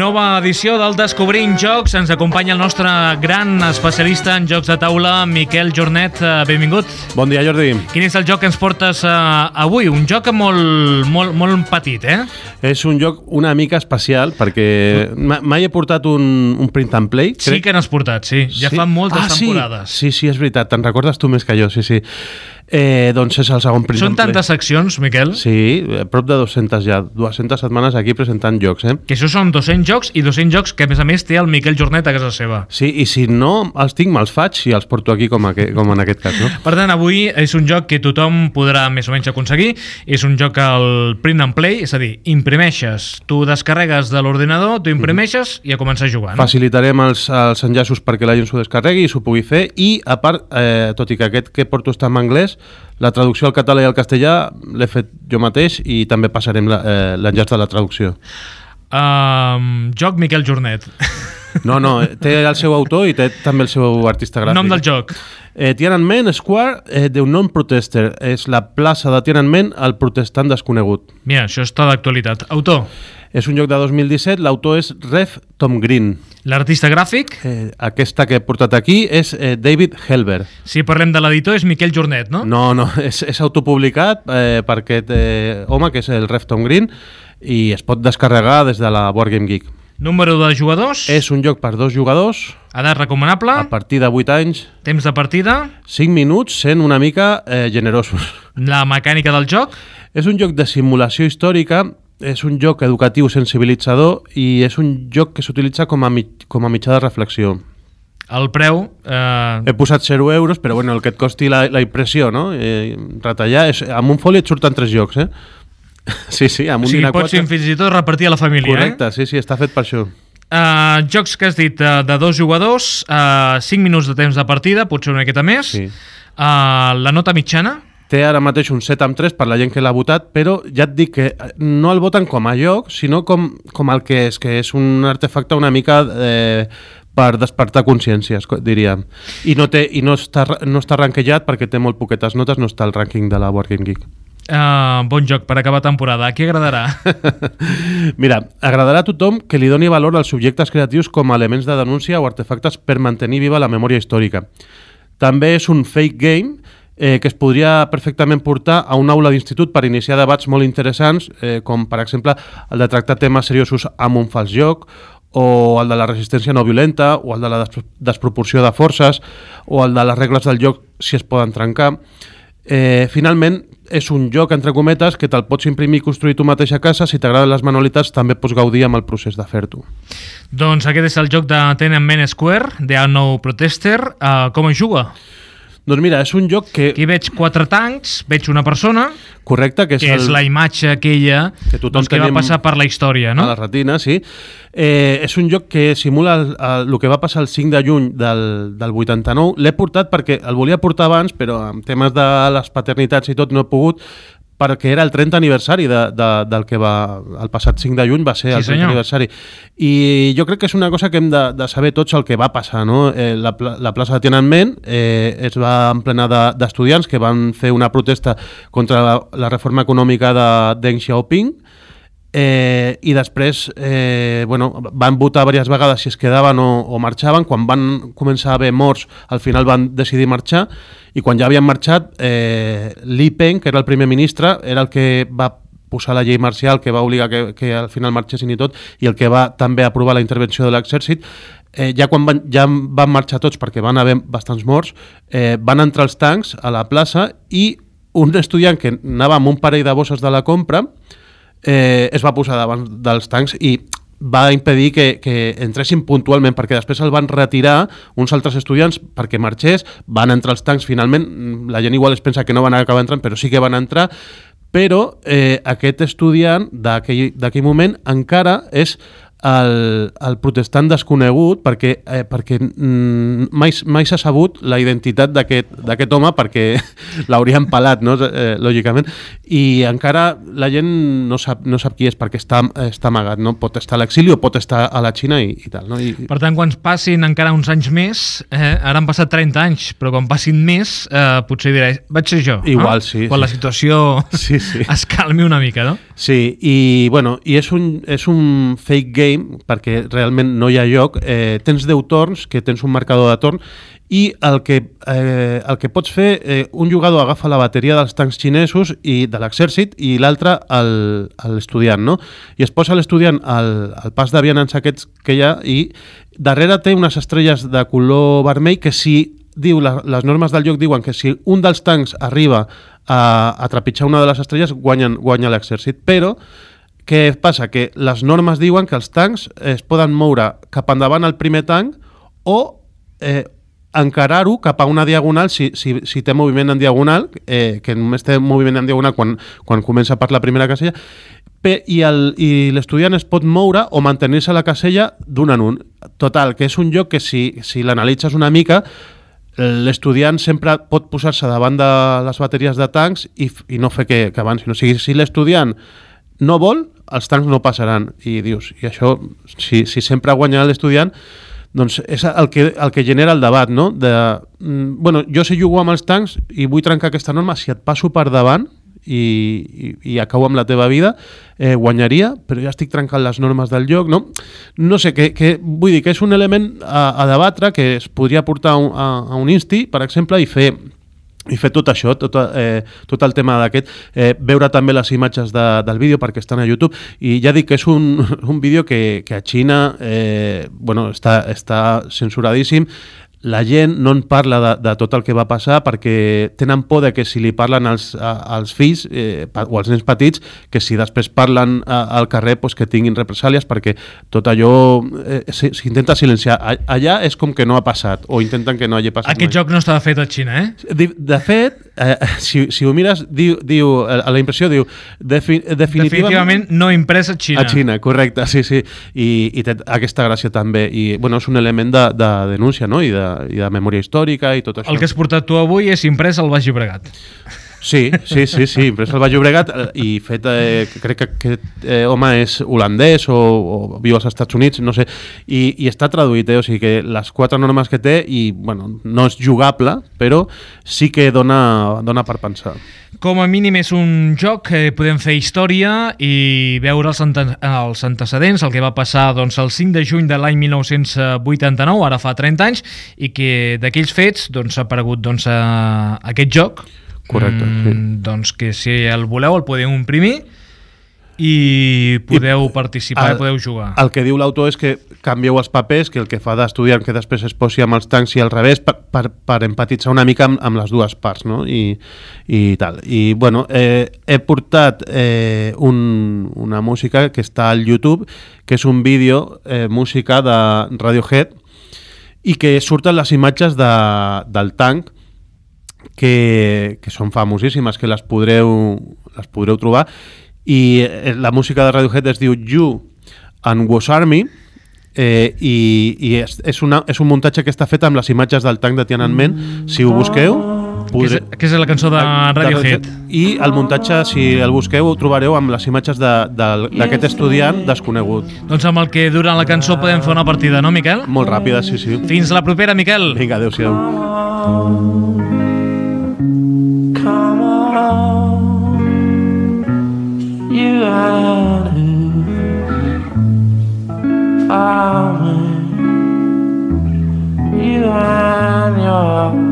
Nova edició del Descobrint Jocs. Ens acompanya el nostre gran especialista en jocs de taula, Miquel Jornet. Eh, Benvingut. Bon dia, Jordi. Quin és el joc que ens portes uh, avui? Un joc molt, molt, molt petit, eh? És un joc una mica especial perquè ma- mai he portat un, un print and play. Sí que n'has portat, sí. Ja fa moltes ah, temporades. Sí, sí, sí, és veritat. Te'n recordes tu més que jo, sí, sí. Eh, doncs és el segon print Són tantes seccions, Miquel, Sí, eh, prop de 200 ja. 200 setmanes aquí presentant jocs, eh? que això són 200 jocs i 200 jocs que, a més a més, té el Miquel Jornet a casa seva. Sí, i si no els tinc, me'ls faig i els porto aquí com, aqu com en aquest cas, no? Per tant, avui és un joc que tothom podrà més o menys aconseguir. És un joc al print and play, és a dir, imprimeixes, tu descarregues de l'ordinador, tu imprimeixes i a començar a jugar. No? Facilitarem els, els enllaços perquè la gent s'ho descarregui i s'ho pugui fer i, a part, eh, tot i que aquest que porto està en anglès, la traducció al català i al castellà l'he fet jo mateix i també passarem la- eh, l'enllaç de la traducció. Um, joc Miquel Jornet. No, no, té el seu autor i té també el seu artista gràfic. Nom del joc. Eh, Tiananmen Square eh, de un non-protester. És la plaça de Tiananmen al protestant desconegut. Mira, això està d'actualitat. Autor, És un joc de 2017, l'autor és Rev Tom Green. l'artista gràfic. Eh, aquesta que he portat aquí és eh, David Helber. Si parlem de l'editor és Miquel Jornet, no? No, no, és, és autopublicat eh, per aquest eh, home, que és el Rev Tom Green, i es pot descarregar des de la Board Game Geek. Número de jugadors, És un joc per dos jugadors, edat recomanable, a partir de 8 anys, temps de partida, 5 minuts, sent una mica eh, generosos. la mecànica del joc, És un joc de simulació històrica, és un joc educatiu sensibilitzador i és un joc que s'utilitza com, a mig, com a mitjà de reflexió. el preu... Eh, He posat 0 euros, però bueno, el que et costi la, la impressió, no? Eh, retallar, és, amb un foli et surten 3 jocs, eh? Sí, sí, amb o un sigui, dinar pots fins i tot repartir a la família, Correcte, sí, sí, està fet per això. eh? Uh, jocs que has dit uh, de dos jugadors, uh, 5 minuts de temps de partida, potser una miqueta més. Sí. Uh, la nota mitjana, Té ara mateix un 7 amb 3 per la gent que l'ha votat, però ja et dic que eh, no el voten com a joc, sinó com, com el que és, que és un artefacte una mica eh, per despertar consciències, co- diríem. I no, té, i no està, no està ranquejat perquè té molt poquetes notes, no està al rànquing de la Board Game Geek. Uh, bon joc per acabar temporada. A qui agradarà? Mira, agradarà a tothom que li doni valor als subjectes creatius com a elements de denúncia o artefactes per mantenir viva la memòria històrica. També és un fake game eh, que es podria perfectament portar a una aula d'institut per iniciar debats molt interessants, eh, com per exemple el de tractar temes seriosos amb un fals joc, o el de la resistència no violenta, o el de la des desproporció de forces, o el de les regles del joc si es poden trencar. Eh, finalment, és un joc, entre cometes, que te'l pots imprimir i construir tu mateix a casa. Si t'agraden les manualitats, també pots gaudir amb el procés de fer-t'ho. doncs aquest és el joc de Tiananmen Square, de Unknown Protester. Uh, com es juga? Doncs mira, és un joc que... Aquí veig quatre tancs, veig una persona, Correcte, que és, que és el, la imatge aquella Que doncs, que va passar per la història, no? a la retina, sí. Eh, és un joc que simula el, el, el que va passar el 5 de juny del, del 89. L'he portat perquè el volia portar abans, però amb temes de les paternitats i tot no he pogut, perquè era el 30 aniversari de, de, del que va... El passat 5 de juny va ser Sí, el 30 senyor. aniversari. I jo crec que és una cosa que hem de, de saber tots el que va passar, no? Eh, la, la plaça de Tiananmen eh, es va emplenar de- d'estudiants que van fer una protesta contra la, la reforma econòmica de Deng Xiaoping, Eh, I després eh, bueno, van votar diverses vegades si es quedaven o, o marxaven. Quan van començar a haver morts, al final van decidir marxar. I quan ja havien marxat, eh, Li Peng, que era el primer ministre, era el que va posar la llei marcial que va obligar que, que al final marxessin i tot, i el que va també aprovar la intervenció de l'exèrcit, eh, ja quan van, ja van marxar tots perquè van haver bastants morts, eh, van entrar els tancs a la plaça i un estudiant que anava amb un parell de bosses de la compra eh, es va posar davant dels tancs i va impedir que, que entressin puntualment perquè després el van retirar uns altres estudiants perquè marxés, van entrar els tancs finalment, mm, la gent igual es pensa que no van acabar entrant però sí que van entrar però eh, aquest estudiant d'aquell moment encara és el, el protestant desconegut perquè, eh, perquè mm, mai, mai s'ha sabut la identitat d'aquest home perquè l'haurien pelat, no? eh, lògicament, i encara la gent no sap, no sap qui és perquè està, està amagat, no? pot estar a l'exili o pot estar a la Xina i, i tal. No? I, Per tant, quan passin encara uns anys més, eh, ara han passat 30 anys, però quan passin més, eh, potser diré, vaig ser jo. Igual, no? sí, Quan sí. la situació Sí, sí. es calmi una mica, no? Sí, i, bueno, i és, un, és un fake game perquè realment no hi ha lloc. Eh, tens 10 torns, que tens un marcador de torn, i el que, eh, el que pots fer, eh, un jugador agafa la bateria dels tancs xinesos i de l'exèrcit i l'altre l'estudiant, no? I es posa l'estudiant al, al pas de vianants aquests que hi ha i darrere té unes estrelles de color vermell que si diu, la, les normes del joc diuen que si un dels tancs arriba a, a trepitjar una de les estrelles guanyen, guanya l'exèrcit, però què passa? Que les normes diuen que els tancs es poden moure cap endavant al primer tanc o eh, encarar-ho cap a una diagonal si, si, si té moviment en diagonal, eh, que només té moviment en diagonal quan, quan comença per la primera casella, i l'estudiant es pot moure o mantenir-se a la casella d'un en un. Total, que és un joc que si, si l'analitzes una mica l'estudiant sempre pot posar-se davant de les bateries de tancs i, i no fer que, que avancin. O sigui, si l'estudiant no vol, els tancs no passaran. I dius, i això, si, si sempre guanya l'estudiant, doncs és el que, el que genera el debat, no? De, mm, bueno, jo si jugo amb els tancs i vull trencar aquesta norma, si et passo per davant, i, i, i acabo amb la teva vida, eh, guanyaria, però ja estic trencant les normes del joc, no? No sé, que, que, vull dir que és un element a, a debatre que es podria portar a, a, a un insti, per exemple, i fer i fer tot això, tot, eh, tot el tema d'aquest, eh, veure també les imatges de, del vídeo perquè estan a YouTube. I ja dic que és un, un vídeo que, que a Xina eh, bueno, està, està censuradíssim la gent no en parla de, de tot el que va passar perquè tenen por de que si li parlen als, als fills eh, o als nens petits, que si després parlen a, al carrer pues, que tinguin represàlies perquè tot allò eh, s'intenta silenciar. Allà és com que no ha passat o intenten que no hagi passat Aquest mai. joc no estava fet a Xina, eh? De, de fet, eh, si, si ho mires, diu, diu, a la impressió diu defi, definitivament, definitivament no imprès a Xina. A Xina, correcte, sí, sí. I, i té aquesta gràcia també. I bueno, és un element de, de denúncia no? I de i de memòria històrica i tot això. El que has portat tu avui és imprès al Baix Llobregat. Sí, sí, sí, sí, imprès al Baix Llobregat eh, i fet, eh, crec que aquest eh, home és holandès o, o viu als Estats Units, no sé, i, i està traduït, eh? o sigui que les quatre normes que té, i bueno, no és jugable, però sí que dona, dona per pensar. Com a mínim és un joc que podem fer història i veure els, ante els antecedents, el que va passar doncs, el 5 de juny de l'any 1989, ara fa 30 anys, i que d'aquells fets doncs, ha aparegut doncs, aquest joc, Correcte, mm, sí. Doncs que si el voleu el podeu imprimir i podeu I participar, el, podeu jugar. El que diu l'autor és que canvieu els papers, que el que fa d'estudiant que després es posi amb els tancs i al revés per, per, per empatitzar una mica amb, amb les dues parts, no? I, i tal. I, bueno, eh, he portat eh, un, una música que està al YouTube, que és un vídeo, eh, música de Radiohead, i que surten les imatges de, del tanc, que, que són famosíssimes, que les podreu, les podreu trobar, i eh, la música de Radiohead es diu You and Was Army, eh, i, i és, és, una, és un muntatge que està fet amb les imatges del tanc de Tiananmen, si ho busqueu... Podré... Que, és, que és la cançó de Radiohead. I el muntatge, si el busqueu, ho trobareu amb les imatges d'aquest estudiant desconegut. Doncs amb el que durant la cançó podem fer una partida, no, Miquel? Molt ràpida, sí, sí. Fins la propera, Miquel. Vinga, adeu-siau. You and who found me. You and your